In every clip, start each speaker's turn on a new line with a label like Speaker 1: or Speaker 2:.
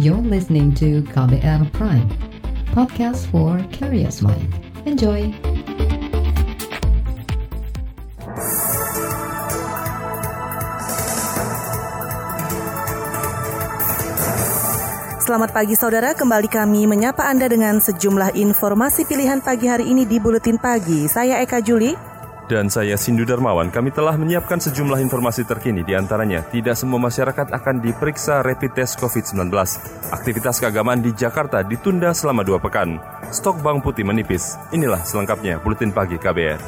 Speaker 1: You're listening to KBR Prime, podcast for curious mind. Enjoy!
Speaker 2: Selamat pagi saudara, kembali kami menyapa Anda dengan sejumlah informasi pilihan pagi hari ini di Buletin Pagi. Saya Eka Juli.
Speaker 3: Dan saya Sindu Darmawan, kami telah menyiapkan sejumlah informasi terkini di antaranya tidak semua masyarakat akan diperiksa rapid test COVID-19. Aktivitas keagamaan di Jakarta ditunda selama dua pekan. Stok bawang putih menipis. Inilah selengkapnya Buletin Pagi KBR.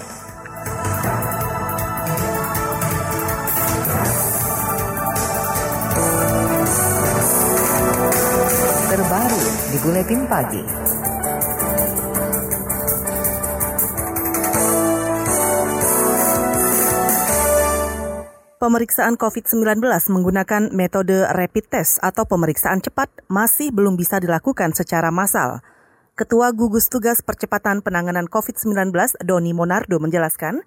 Speaker 1: Terbaru di Buletin Pagi.
Speaker 2: Pemeriksaan COVID-19 menggunakan metode rapid test atau pemeriksaan cepat masih belum bisa dilakukan secara massal. Ketua Gugus Tugas Percepatan Penanganan COVID-19 Doni Monardo menjelaskan,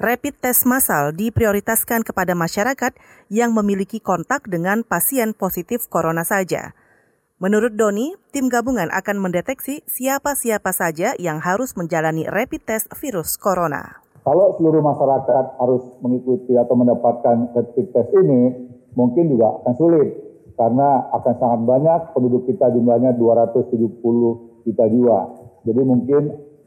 Speaker 2: rapid test massal diprioritaskan kepada masyarakat yang memiliki kontak dengan pasien positif corona saja. Menurut Doni, tim gabungan akan mendeteksi siapa-siapa saja yang harus menjalani rapid test virus corona.
Speaker 4: Kalau seluruh masyarakat harus mengikuti atau mendapatkan rapid test ini, mungkin juga akan sulit karena akan sangat banyak penduduk kita jumlahnya 270 juta jiwa. Jadi mungkin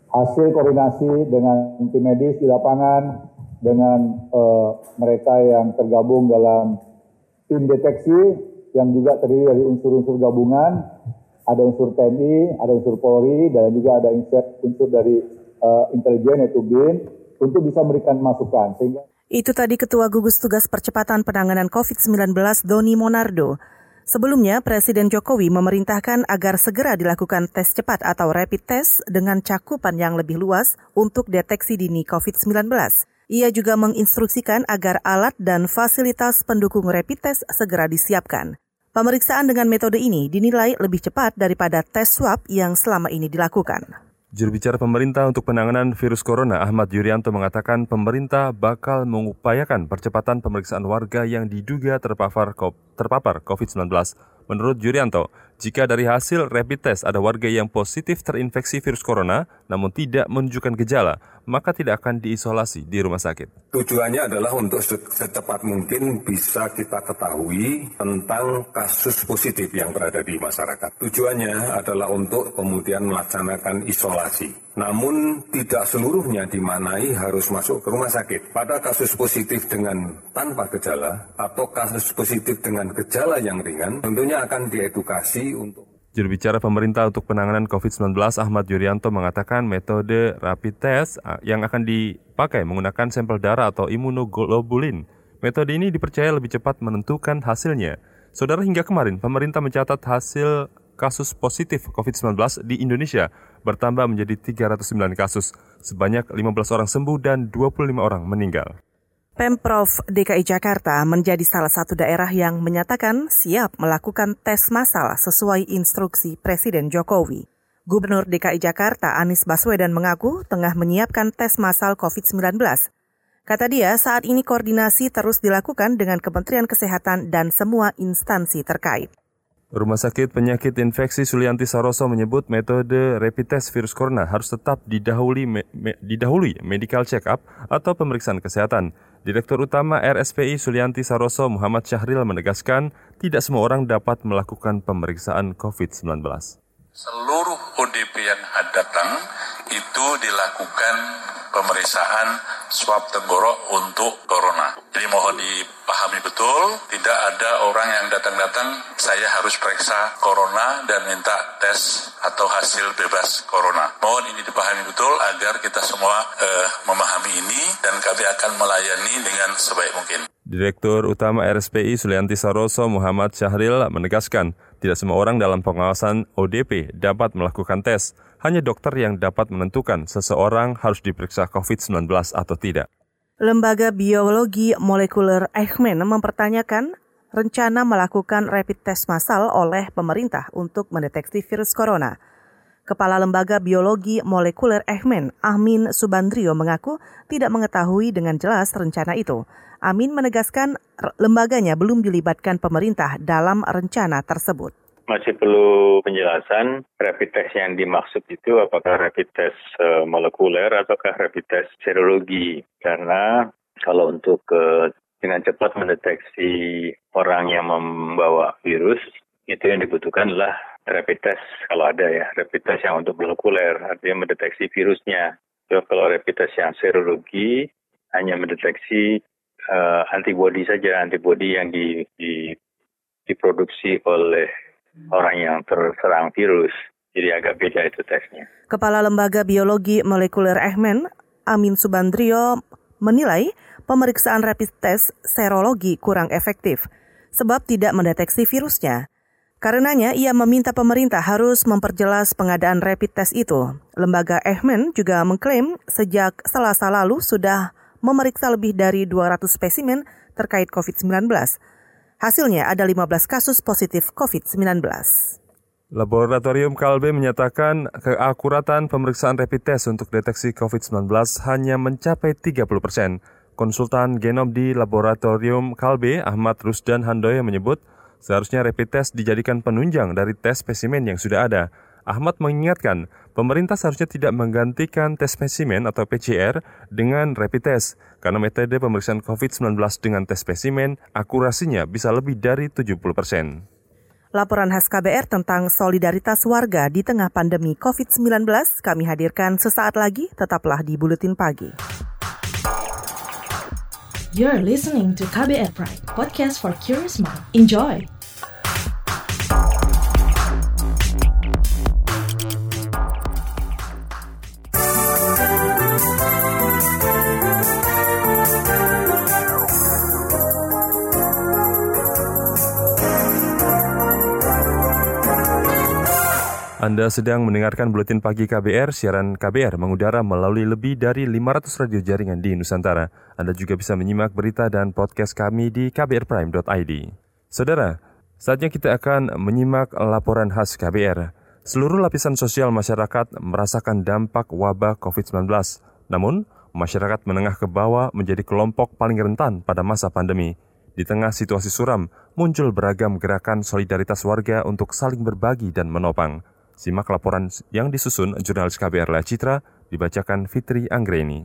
Speaker 4: hasil koordinasi dengan tim medis di lapangan, dengan uh, mereka yang tergabung dalam tim deteksi yang juga terdiri dari unsur-unsur gabungan, ada unsur TNI, ada unsur Polri, dan juga ada unsur dari uh, intelijen yaitu BIN, untuk bisa memberikan masukan. Sehingga
Speaker 2: itu tadi Ketua Gugus Tugas Percepatan Penanganan COVID-19 Doni Monardo. Sebelumnya, Presiden Jokowi memerintahkan agar segera dilakukan tes cepat atau rapid test dengan cakupan yang lebih luas untuk deteksi dini COVID-19. Ia juga menginstruksikan agar alat dan fasilitas pendukung rapid test segera disiapkan. Pemeriksaan dengan metode ini dinilai lebih cepat daripada tes swab yang selama ini dilakukan.
Speaker 3: Juru bicara pemerintah untuk penanganan virus corona Ahmad Yuryanto mengatakan pemerintah bakal mengupayakan percepatan pemeriksaan warga yang diduga terpapar terpapar COVID-19. Menurut Yuryanto, jika dari hasil rapid test ada warga yang positif terinfeksi virus corona namun tidak menunjukkan gejala, maka tidak akan diisolasi di rumah sakit.
Speaker 5: Tujuannya adalah untuk secepat mungkin bisa kita ketahui tentang kasus positif yang berada di masyarakat. Tujuannya adalah untuk kemudian melaksanakan isolasi. Namun tidak seluruhnya dimanai harus masuk ke rumah sakit. Pada kasus positif dengan tanpa gejala atau kasus positif dengan gejala yang ringan, tentunya akan diedukasi untuk
Speaker 3: Juru bicara pemerintah untuk penanganan COVID-19 Ahmad Yuryanto mengatakan metode rapid test yang akan dipakai menggunakan sampel darah atau imunoglobulin. Metode ini dipercaya lebih cepat menentukan hasilnya. Saudara hingga kemarin pemerintah mencatat hasil kasus positif COVID-19 di Indonesia bertambah menjadi 309 kasus, sebanyak 15 orang sembuh dan 25 orang meninggal.
Speaker 2: Pemprov DKI Jakarta menjadi salah satu daerah yang menyatakan siap melakukan tes massal sesuai instruksi Presiden Jokowi. Gubernur DKI Jakarta Anies Baswedan mengaku tengah menyiapkan tes massal COVID-19. Kata dia, saat ini koordinasi terus dilakukan dengan Kementerian Kesehatan dan semua instansi terkait.
Speaker 3: Rumah Sakit Penyakit Infeksi Sulianti Saroso menyebut metode rapid test virus corona harus tetap didahului, me, me, didahului medical check-up atau pemeriksaan kesehatan. Direktur Utama RSPI Sulianti Saroso Muhammad Syahril menegaskan tidak semua orang dapat melakukan pemeriksaan COVID-19.
Speaker 6: Seluruh ODP yang datang itu dilakukan pemeriksaan swab tenggorok untuk corona. Jadi mohon dipahami betul, tidak ada orang yang datang-datang saya harus periksa corona dan minta tes atau hasil bebas corona. Mohon ini dipahami betul agar kita semua uh, memahami ini dan kami akan melayani dengan sebaik mungkin.
Speaker 3: Direktur Utama RSPI Sulianti Saroso Muhammad Syahril menegaskan, tidak semua orang dalam pengawasan ODP dapat melakukan tes. Hanya dokter yang dapat menentukan seseorang harus diperiksa COVID-19 atau tidak.
Speaker 2: Lembaga Biologi Molekuler Eichmann mempertanyakan rencana melakukan rapid test massal oleh pemerintah untuk mendeteksi virus corona. Kepala Lembaga Biologi Molekuler Eichmann, Amin Subandrio mengaku tidak mengetahui dengan jelas rencana itu. Amin menegaskan lembaganya belum dilibatkan pemerintah dalam rencana tersebut
Speaker 7: masih perlu penjelasan rapid test yang dimaksud itu apakah rapid test uh, molekuler ataukah rapid test serologi? Karena kalau untuk uh, dengan cepat mendeteksi orang yang membawa virus itu yang dibutuhkan adalah rapid test kalau ada ya rapid test yang untuk molekuler artinya mendeteksi virusnya. So, kalau rapid test yang serologi hanya mendeteksi uh, antibody saja antibody yang di, di diproduksi oleh orang yang terserang virus. Jadi agak beda itu tesnya.
Speaker 2: Kepala Lembaga Biologi Molekuler Ehmen, Amin Subandrio, menilai pemeriksaan rapid test serologi kurang efektif sebab tidak mendeteksi virusnya. Karenanya, ia meminta pemerintah harus memperjelas pengadaan rapid test itu. Lembaga Ehmen juga mengklaim sejak selasa lalu sudah memeriksa lebih dari 200 spesimen terkait COVID-19. Hasilnya ada 15 kasus positif COVID-19.
Speaker 3: Laboratorium Kalbe menyatakan keakuratan pemeriksaan rapid test untuk deteksi COVID-19 hanya mencapai 30 persen. Konsultan genom di Laboratorium Kalbe, Ahmad Rusdan Handoyo menyebut, seharusnya rapid test dijadikan penunjang dari tes spesimen yang sudah ada. Ahmad mengingatkan, pemerintah seharusnya tidak menggantikan tes spesimen atau PCR dengan rapid test karena metode pemeriksaan COVID-19 dengan tes spesimen akurasinya bisa lebih dari 70 persen.
Speaker 2: Laporan khas KBR tentang solidaritas warga di tengah pandemi COVID-19 kami hadirkan sesaat lagi, tetaplah di Buletin Pagi.
Speaker 8: You're listening to KBR Pride, podcast for curious mind. Enjoy!
Speaker 3: Anda sedang mendengarkan Buletin Pagi KBR, siaran KBR mengudara melalui lebih dari 500 radio jaringan di Nusantara. Anda juga bisa menyimak berita dan podcast kami di kbrprime.id. Saudara, saatnya kita akan menyimak laporan khas KBR. Seluruh lapisan sosial masyarakat merasakan dampak wabah COVID-19. Namun, masyarakat menengah ke bawah menjadi kelompok paling rentan pada masa pandemi. Di tengah situasi suram, muncul beragam gerakan solidaritas warga untuk saling berbagi dan menopang. Simak laporan yang disusun jurnalis KBR La Citra, dibacakan Fitri Anggreni.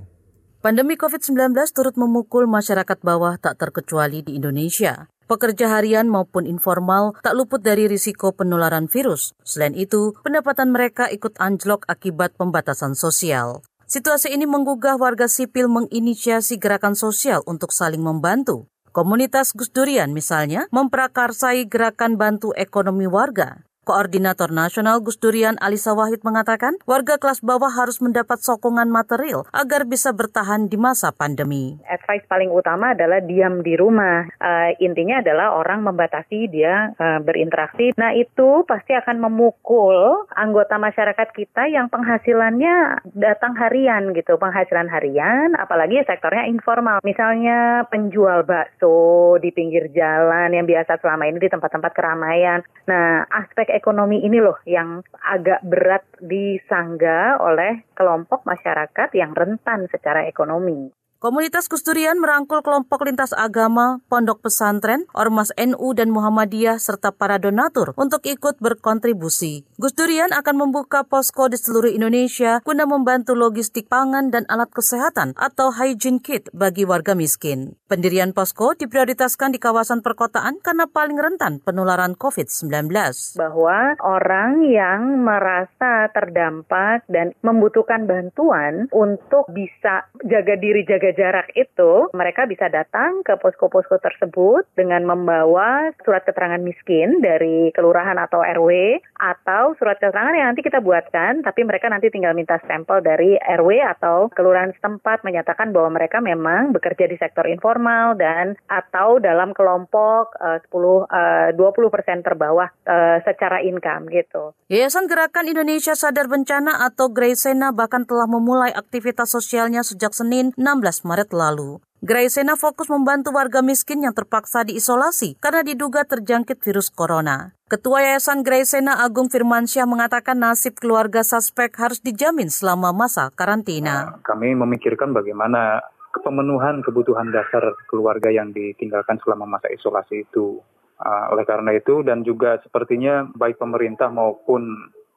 Speaker 9: Pandemi COVID-19 turut memukul masyarakat bawah tak terkecuali di Indonesia. Pekerja harian maupun informal tak luput dari risiko penularan virus. Selain itu, pendapatan mereka ikut anjlok akibat pembatasan sosial. Situasi ini menggugah warga sipil menginisiasi gerakan sosial untuk saling membantu. Komunitas Gus Durian misalnya memprakarsai gerakan bantu ekonomi warga. Koordinator Nasional Gus Durian Alisa Wahid mengatakan, warga kelas bawah harus mendapat sokongan material agar bisa bertahan di masa pandemi.
Speaker 10: Advice paling utama adalah diam di rumah. Uh, intinya adalah orang membatasi dia uh, berinteraksi. Nah itu pasti akan memukul anggota masyarakat kita yang penghasilannya datang harian gitu, penghasilan harian, apalagi sektornya informal. Misalnya penjual bakso di pinggir jalan yang biasa selama ini di tempat-tempat keramaian. Nah aspek ekonomi ini loh yang agak berat disangga oleh kelompok masyarakat yang rentan secara ekonomi.
Speaker 9: Komunitas Kusturian merangkul kelompok lintas agama, pondok pesantren, ormas NU dan Muhammadiyah serta para donatur untuk ikut berkontribusi. Gusturian akan membuka posko di seluruh Indonesia guna membantu logistik pangan dan alat kesehatan atau hygiene kit bagi warga miskin. Pendirian posko diprioritaskan di kawasan perkotaan karena paling rentan penularan COVID-19.
Speaker 10: Bahwa orang yang merasa terdampak dan membutuhkan bantuan untuk bisa jaga diri, jaga jarak itu, mereka bisa datang ke posko-posko tersebut dengan membawa surat keterangan miskin dari kelurahan atau RW atau surat keterangan yang nanti kita buatkan, tapi mereka nanti tinggal minta stempel dari RW atau kelurahan setempat menyatakan bahwa mereka memang bekerja di sektor informal dan atau dalam kelompok uh, 10 uh, 20 persen terbawah uh, secara income gitu.
Speaker 9: Yayasan Gerakan Indonesia Sadar Bencana atau Graysena bahkan telah memulai aktivitas sosialnya sejak Senin 16 Maret lalu. Graysena fokus membantu warga miskin yang terpaksa diisolasi karena diduga terjangkit virus corona. Ketua Yayasan Graysena Agung Firmansyah mengatakan nasib keluarga suspek harus dijamin selama masa karantina.
Speaker 11: Kami memikirkan bagaimana pemenuhan kebutuhan dasar keluarga yang ditinggalkan selama masa isolasi itu Uh, oleh karena itu dan juga sepertinya baik pemerintah maupun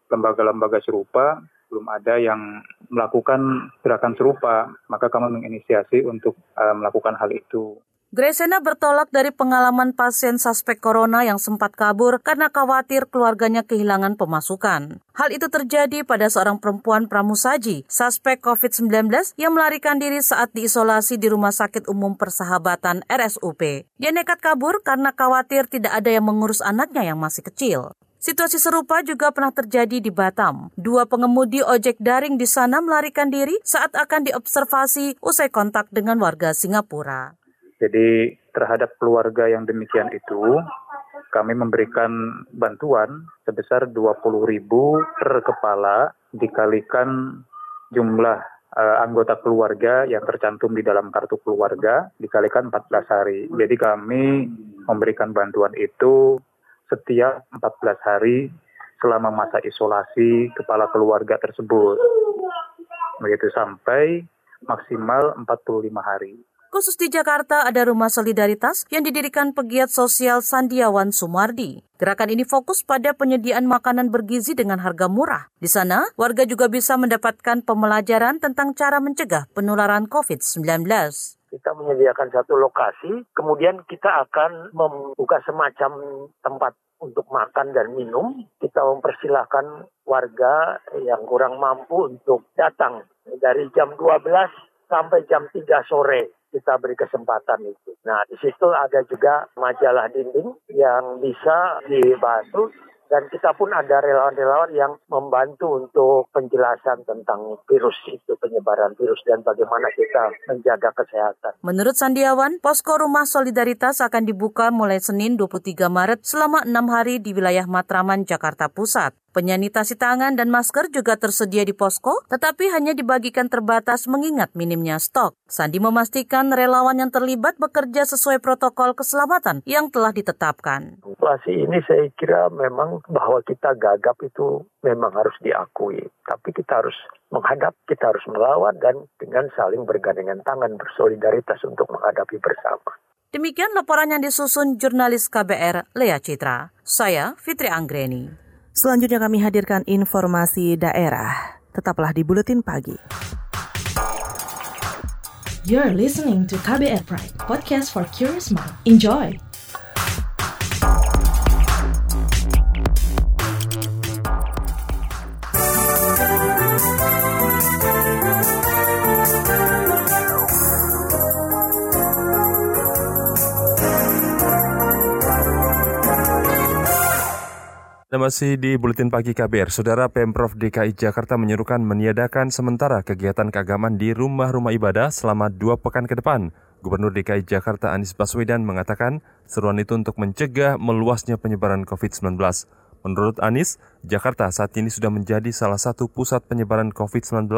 Speaker 11: lembaga-lembaga serupa belum ada yang melakukan gerakan serupa, maka kami menginisiasi untuk uh, melakukan hal itu.
Speaker 9: Gresena bertolak dari pengalaman pasien suspek corona yang sempat kabur karena khawatir keluarganya kehilangan pemasukan. Hal itu terjadi pada seorang perempuan pramusaji, suspek COVID-19 yang melarikan diri saat diisolasi di Rumah Sakit Umum Persahabatan RSUP. Dia nekat kabur karena khawatir tidak ada yang mengurus anaknya yang masih kecil. Situasi serupa juga pernah terjadi di Batam. Dua pengemudi ojek daring di sana melarikan diri saat akan diobservasi usai kontak dengan warga Singapura.
Speaker 11: Jadi terhadap keluarga yang demikian itu, kami memberikan bantuan sebesar 20 ribu per kepala dikalikan jumlah uh, anggota keluarga yang tercantum di dalam kartu keluarga dikalikan 14 hari. Jadi kami memberikan bantuan itu setiap 14 hari selama masa isolasi kepala keluarga tersebut. Begitu sampai maksimal 45 hari.
Speaker 9: Khusus di Jakarta ada Rumah Solidaritas yang didirikan pegiat sosial Sandiawan Sumardi. Gerakan ini fokus pada penyediaan makanan bergizi dengan harga murah. Di sana, warga juga bisa mendapatkan pembelajaran tentang cara mencegah penularan COVID-19
Speaker 12: kita menyediakan satu lokasi, kemudian kita akan membuka semacam tempat untuk makan dan minum. Kita mempersilahkan warga yang kurang mampu untuk datang dari jam 12 sampai jam 3 sore kita beri kesempatan itu. Nah, di situ ada juga majalah dinding yang bisa dibantu dan kita pun ada relawan-relawan yang membantu untuk penjelasan tentang virus itu, penyebaran virus dan bagaimana kita menjaga kesehatan.
Speaker 9: Menurut Sandiawan, posko rumah solidaritas akan dibuka mulai Senin 23 Maret selama enam hari di wilayah Matraman, Jakarta Pusat. Penyanitasi tangan dan masker juga tersedia di posko, tetapi hanya dibagikan terbatas mengingat minimnya stok. Sandi memastikan relawan yang terlibat bekerja sesuai protokol keselamatan yang telah ditetapkan.
Speaker 12: Situasi ini saya kira memang bahwa kita gagap itu memang harus diakui. Tapi kita harus menghadap, kita harus melawan dan dengan saling bergandengan tangan bersolidaritas untuk menghadapi bersama.
Speaker 9: Demikian laporan yang disusun jurnalis KBR Lea Citra. Saya Fitri Anggreni.
Speaker 2: Selanjutnya kami hadirkan informasi daerah. Tetaplah di Buletin Pagi.
Speaker 8: You're listening to KBR Pride, podcast for curious mind. Enjoy!
Speaker 3: Anda masih di Buletin Pagi KBR. Saudara Pemprov DKI Jakarta menyerukan meniadakan sementara kegiatan keagamaan di rumah-rumah ibadah selama dua pekan ke depan. Gubernur DKI Jakarta Anies Baswedan mengatakan seruan itu untuk mencegah meluasnya penyebaran COVID-19. Menurut Anies, Jakarta saat ini sudah menjadi salah satu pusat penyebaran COVID-19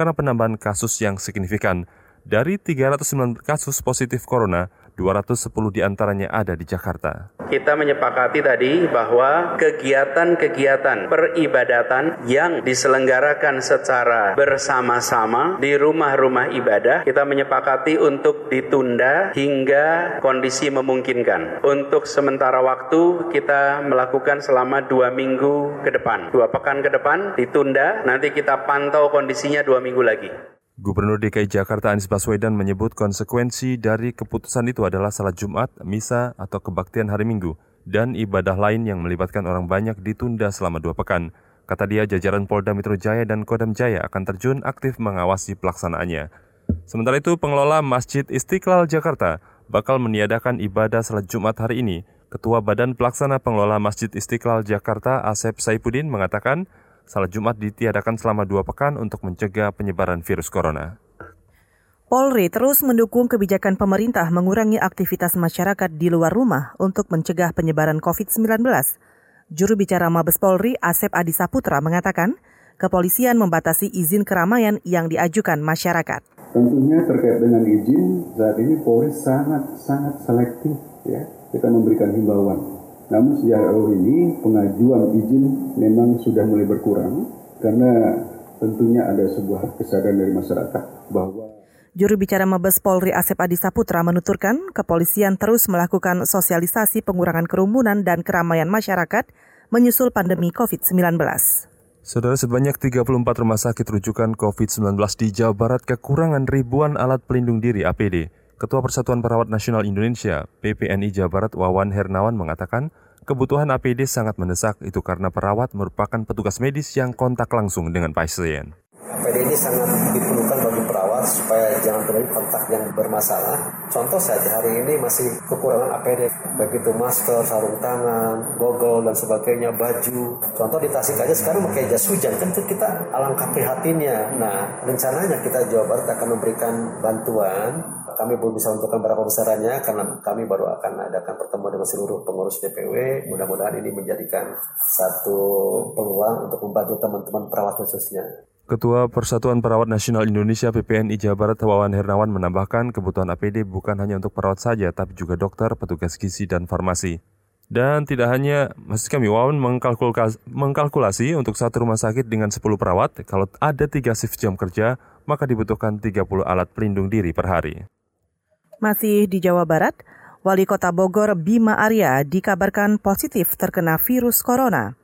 Speaker 3: karena penambahan kasus yang signifikan. Dari 309 kasus positif corona, 210 di antaranya ada di Jakarta.
Speaker 13: Kita menyepakati tadi bahwa kegiatan-kegiatan peribadatan yang diselenggarakan secara bersama-sama di rumah-rumah ibadah, kita menyepakati untuk ditunda hingga kondisi memungkinkan. Untuk sementara waktu kita melakukan selama dua minggu ke depan. Dua pekan ke depan ditunda, nanti kita pantau kondisinya dua minggu lagi.
Speaker 3: Gubernur DKI Jakarta Anies Baswedan menyebut konsekuensi dari keputusan itu adalah salat Jumat, misa, atau kebaktian hari Minggu, dan ibadah lain yang melibatkan orang banyak ditunda selama dua pekan. Kata dia, jajaran Polda Metro Jaya dan Kodam Jaya akan terjun aktif mengawasi pelaksanaannya. Sementara itu, pengelola Masjid Istiqlal Jakarta bakal meniadakan ibadah salat Jumat hari ini. Ketua Badan Pelaksana Pengelola Masjid Istiqlal Jakarta, Asep Saipudin, mengatakan Salat Jumat ditiadakan selama dua pekan untuk mencegah penyebaran virus corona.
Speaker 2: Polri terus mendukung kebijakan pemerintah mengurangi aktivitas masyarakat di luar rumah untuk mencegah penyebaran COVID-19. Juru bicara Mabes Polri Asep Adi Saputra mengatakan, kepolisian membatasi izin keramaian yang diajukan masyarakat.
Speaker 14: Tentunya terkait dengan izin, saat ini Polri sangat-sangat selektif ya. Kita memberikan himbauan namun sejauh ini pengajuan izin memang sudah mulai berkurang karena tentunya ada sebuah kesadaran dari masyarakat bahwa
Speaker 2: Juru bicara Mabes Polri Asep Adi Saputra menuturkan kepolisian terus melakukan sosialisasi pengurangan kerumunan dan keramaian masyarakat menyusul pandemi COVID-19.
Speaker 3: Saudara sebanyak 34 rumah sakit rujukan COVID-19 di Jawa Barat kekurangan ribuan alat pelindung diri APD. Ketua Persatuan Perawat Nasional Indonesia, PPNI Jawa Barat Wawan Hernawan mengatakan, kebutuhan APD sangat mendesak itu karena perawat merupakan petugas medis yang kontak langsung dengan pasien.
Speaker 15: APD ini sangat diperlukan bagi perawat supaya jangan terjadi kontak yang bermasalah. Contoh saja hari ini masih kekurangan APD, begitu masker, sarung tangan, goggle dan sebagainya, baju. Contoh di Tasik aja sekarang pakai jas hujan, kan kita alangkah prihatinnya. Nah, rencananya kita Jawa Barat akan memberikan bantuan. Kami belum bisa menentukan berapa besarannya karena kami baru akan adakan pertemuan dengan seluruh pengurus DPW. Mudah-mudahan ini menjadikan satu peluang untuk membantu teman-teman perawat khususnya.
Speaker 3: Ketua Persatuan Perawat Nasional Indonesia PPNI Jawa Barat Wawan Hernawan menambahkan kebutuhan APD bukan hanya untuk perawat saja, tapi juga dokter, petugas gizi, dan farmasi. Dan tidak hanya, maksud kami, Wawan mengkalkulasi, untuk satu rumah sakit dengan 10 perawat, kalau ada 3 shift jam kerja, maka dibutuhkan 30 alat pelindung diri per hari.
Speaker 2: Masih di Jawa Barat, Wali Kota Bogor Bima Arya dikabarkan positif terkena virus corona.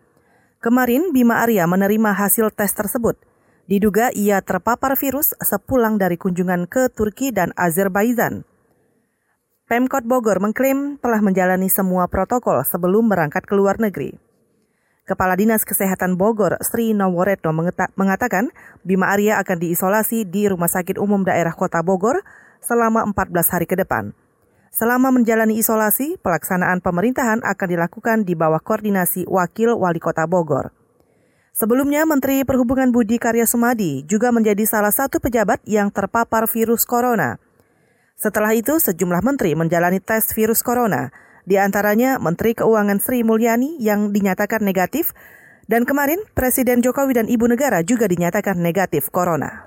Speaker 2: Kemarin Bima Arya menerima hasil tes tersebut. Diduga ia terpapar virus sepulang dari kunjungan ke Turki dan Azerbaijan. Pemkot Bogor mengklaim telah menjalani semua protokol sebelum berangkat ke luar negeri. Kepala Dinas Kesehatan Bogor, Sri Noworetno mengatakan Bima Arya akan diisolasi di Rumah Sakit Umum Daerah Kota Bogor selama 14 hari ke depan. Selama menjalani isolasi, pelaksanaan pemerintahan akan dilakukan di bawah koordinasi Wakil Wali Kota Bogor. Sebelumnya, Menteri Perhubungan Budi Karya Sumadi juga menjadi salah satu pejabat yang terpapar virus corona. Setelah itu, sejumlah menteri menjalani tes virus corona, di antaranya Menteri Keuangan Sri Mulyani yang dinyatakan negatif, dan kemarin Presiden Jokowi dan Ibu Negara juga dinyatakan negatif corona.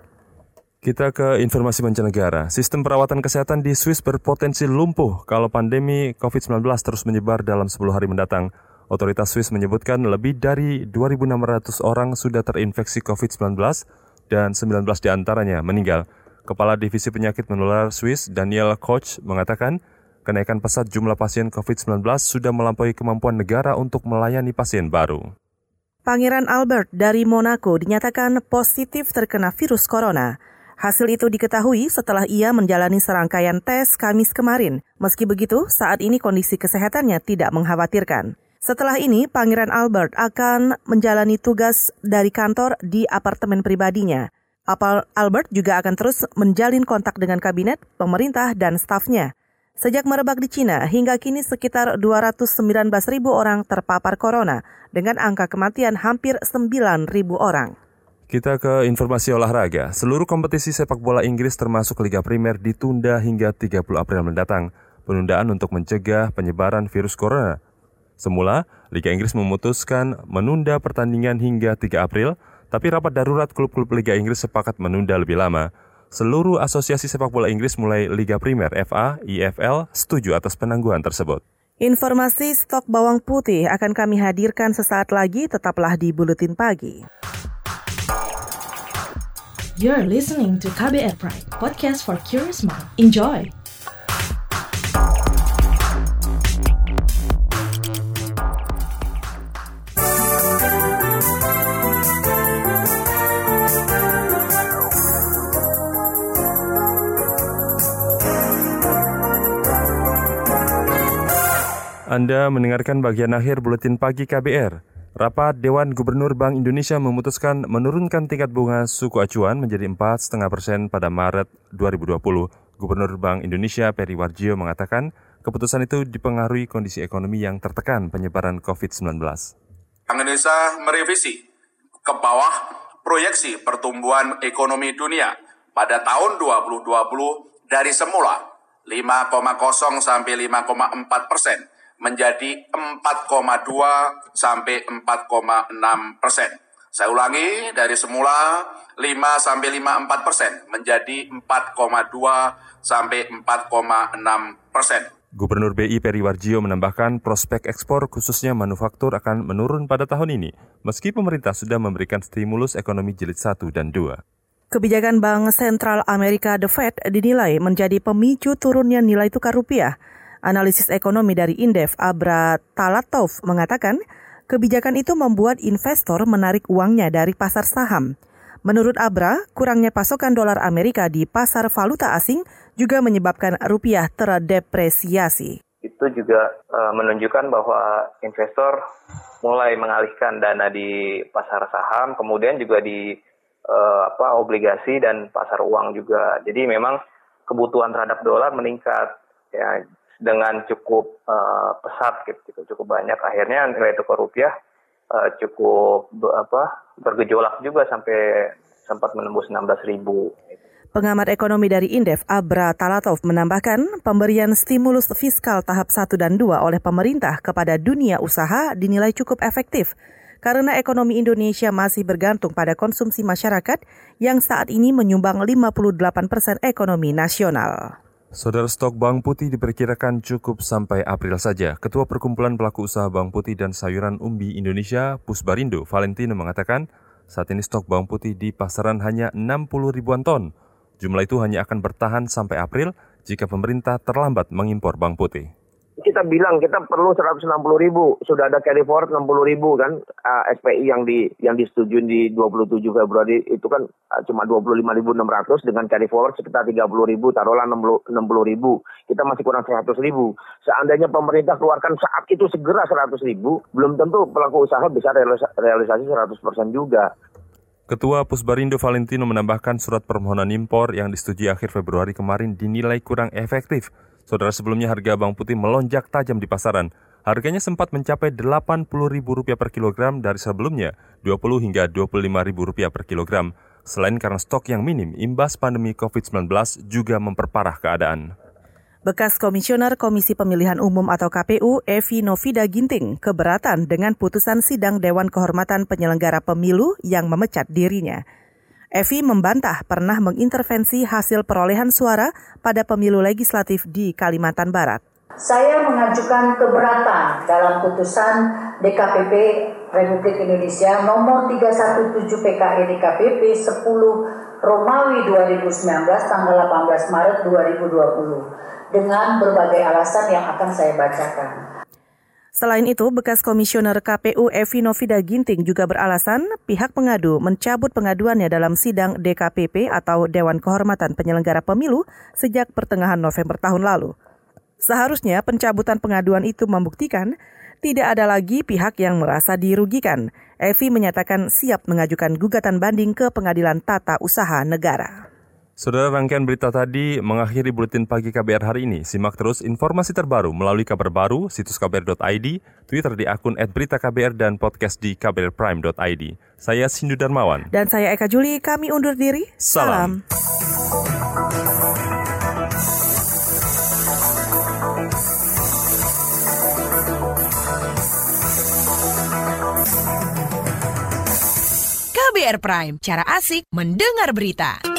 Speaker 3: Kita ke informasi mancanegara. Sistem perawatan kesehatan di Swiss berpotensi lumpuh kalau pandemi COVID-19 terus menyebar dalam 10 hari mendatang. Otoritas Swiss menyebutkan lebih dari 2.600 orang sudah terinfeksi COVID-19 dan 19 di antaranya meninggal. Kepala Divisi Penyakit Menular Swiss, Daniel Koch, mengatakan kenaikan pesat jumlah pasien COVID-19 sudah melampaui kemampuan negara untuk melayani pasien baru.
Speaker 2: Pangeran Albert dari Monaco dinyatakan positif terkena virus corona. Hasil itu diketahui setelah ia menjalani serangkaian tes Kamis kemarin. Meski begitu, saat ini kondisi kesehatannya tidak mengkhawatirkan. Setelah ini, Pangeran Albert akan menjalani tugas dari kantor di apartemen pribadinya. Apal Albert juga akan terus menjalin kontak dengan kabinet, pemerintah, dan stafnya. Sejak merebak di Cina, hingga kini sekitar 219 ribu orang terpapar corona, dengan angka kematian hampir 9 ribu orang.
Speaker 3: Kita ke informasi olahraga. Seluruh kompetisi sepak bola Inggris termasuk Liga Primer ditunda hingga 30 April mendatang. Penundaan untuk mencegah penyebaran virus corona Semula, Liga Inggris memutuskan menunda pertandingan hingga 3 April, tapi rapat darurat klub-klub Liga Inggris sepakat menunda lebih lama. Seluruh asosiasi sepak bola Inggris mulai Liga Primer, FA, EFL setuju atas penangguhan tersebut.
Speaker 2: Informasi stok bawang putih akan kami hadirkan sesaat lagi, tetaplah di Buletin Pagi.
Speaker 8: You're listening to KBR Pride, podcast for curious mind. Enjoy!
Speaker 3: Anda mendengarkan bagian akhir buletin pagi KBR. Rapat Dewan Gubernur Bank Indonesia memutuskan menurunkan tingkat bunga suku acuan menjadi 4,5 persen pada Maret 2020. Gubernur Bank Indonesia Peri Warjio mengatakan keputusan itu dipengaruhi kondisi ekonomi yang tertekan penyebaran COVID-19.
Speaker 16: Bank Indonesia merevisi ke bawah proyeksi pertumbuhan ekonomi dunia pada tahun 2020 dari semula 5,0 sampai 5,4 persen menjadi 4,2 sampai 4,6 persen. Saya ulangi dari semula 5 sampai 54 persen menjadi 4,2 sampai 4,6 persen.
Speaker 3: Gubernur BI Peri Warjio menambahkan prospek ekspor khususnya manufaktur akan menurun pada tahun ini, meski pemerintah sudah memberikan stimulus ekonomi jilid 1 dan 2.
Speaker 2: Kebijakan Bank Sentral Amerika The Fed dinilai menjadi pemicu turunnya nilai tukar rupiah. Analisis ekonomi dari Indef Abra Talatov mengatakan, kebijakan itu membuat investor menarik uangnya dari pasar saham. Menurut Abra, kurangnya pasokan dolar Amerika di pasar valuta asing juga menyebabkan rupiah terdepresiasi.
Speaker 17: Itu juga uh, menunjukkan bahwa investor mulai mengalihkan dana di pasar saham, kemudian juga di uh, apa obligasi dan pasar uang juga. Jadi memang kebutuhan terhadap dolar meningkat ya dengan cukup uh, pesat gitu, cukup banyak. Akhirnya nilai tukar rupiah uh, cukup apa bergejolak juga sampai sempat menembus 16 ribu.
Speaker 2: Pengamat ekonomi dari Indef, Abra Talatov menambahkan, pemberian stimulus fiskal tahap 1 dan 2 oleh pemerintah kepada dunia usaha dinilai cukup efektif karena ekonomi Indonesia masih bergantung pada konsumsi masyarakat yang saat ini menyumbang 58 persen ekonomi nasional.
Speaker 3: Saudara stok bawang putih diperkirakan cukup sampai April saja. Ketua Perkumpulan Pelaku Usaha Bawang Putih dan Sayuran Umbi Indonesia, Pusbarindo, Valentino mengatakan, saat ini stok bawang putih di pasaran hanya 60 ribuan ton. Jumlah itu hanya akan bertahan sampai April jika pemerintah terlambat mengimpor bawang putih
Speaker 12: kita bilang kita perlu 160 ribu, sudah ada carry forward 60 ribu kan uh, SPI yang di yang disetujui di 27 Februari. Itu kan uh, cuma 25.600 dengan carry forward sekitar 30 ribu, taruhlah 60, 60 ribu, kita masih kurang 100 ribu. Seandainya pemerintah keluarkan saat itu segera 100 ribu, belum tentu pelaku usaha bisa realisasi 100% juga.
Speaker 3: Ketua Pusbarindo Valentino menambahkan surat permohonan impor yang disetujui akhir Februari kemarin dinilai kurang efektif Saudara sebelumnya harga bawang putih melonjak tajam di pasaran. Harganya sempat mencapai Rp80.000 per kilogram dari sebelumnya Rp20 hingga Rp25.000 per kilogram. Selain karena stok yang minim, imbas pandemi COVID-19 juga memperparah keadaan.
Speaker 2: Bekas Komisioner Komisi Pemilihan Umum atau KPU, Evi Novida Ginting, keberatan dengan putusan sidang Dewan Kehormatan Penyelenggara Pemilu yang memecat dirinya. Evi membantah pernah mengintervensi hasil perolehan suara pada pemilu legislatif di Kalimantan Barat.
Speaker 18: Saya mengajukan keberatan dalam putusan DKPP Republik Indonesia nomor 317 PKI DKPP 10 Romawi 2019 tanggal 18 Maret 2020 dengan berbagai alasan yang akan saya bacakan.
Speaker 2: Selain itu, bekas komisioner KPU Evi Novida Ginting juga beralasan pihak pengadu mencabut pengaduannya dalam sidang DKPP atau Dewan Kehormatan Penyelenggara Pemilu sejak pertengahan November tahun lalu. Seharusnya pencabutan pengaduan itu membuktikan tidak ada lagi pihak yang merasa dirugikan. Evi menyatakan siap mengajukan gugatan banding ke Pengadilan Tata Usaha Negara.
Speaker 3: Saudara rangkaian berita tadi mengakhiri buletin pagi KBR hari ini. Simak terus informasi terbaru melalui kabar baru, situs kbr.id, Twitter di akun @beritaKBR dan podcast di kbrprime.id. Saya Sindu Darmawan.
Speaker 2: Dan saya Eka Juli, kami undur diri.
Speaker 3: Salam.
Speaker 8: KBR Prime, cara asik mendengar berita.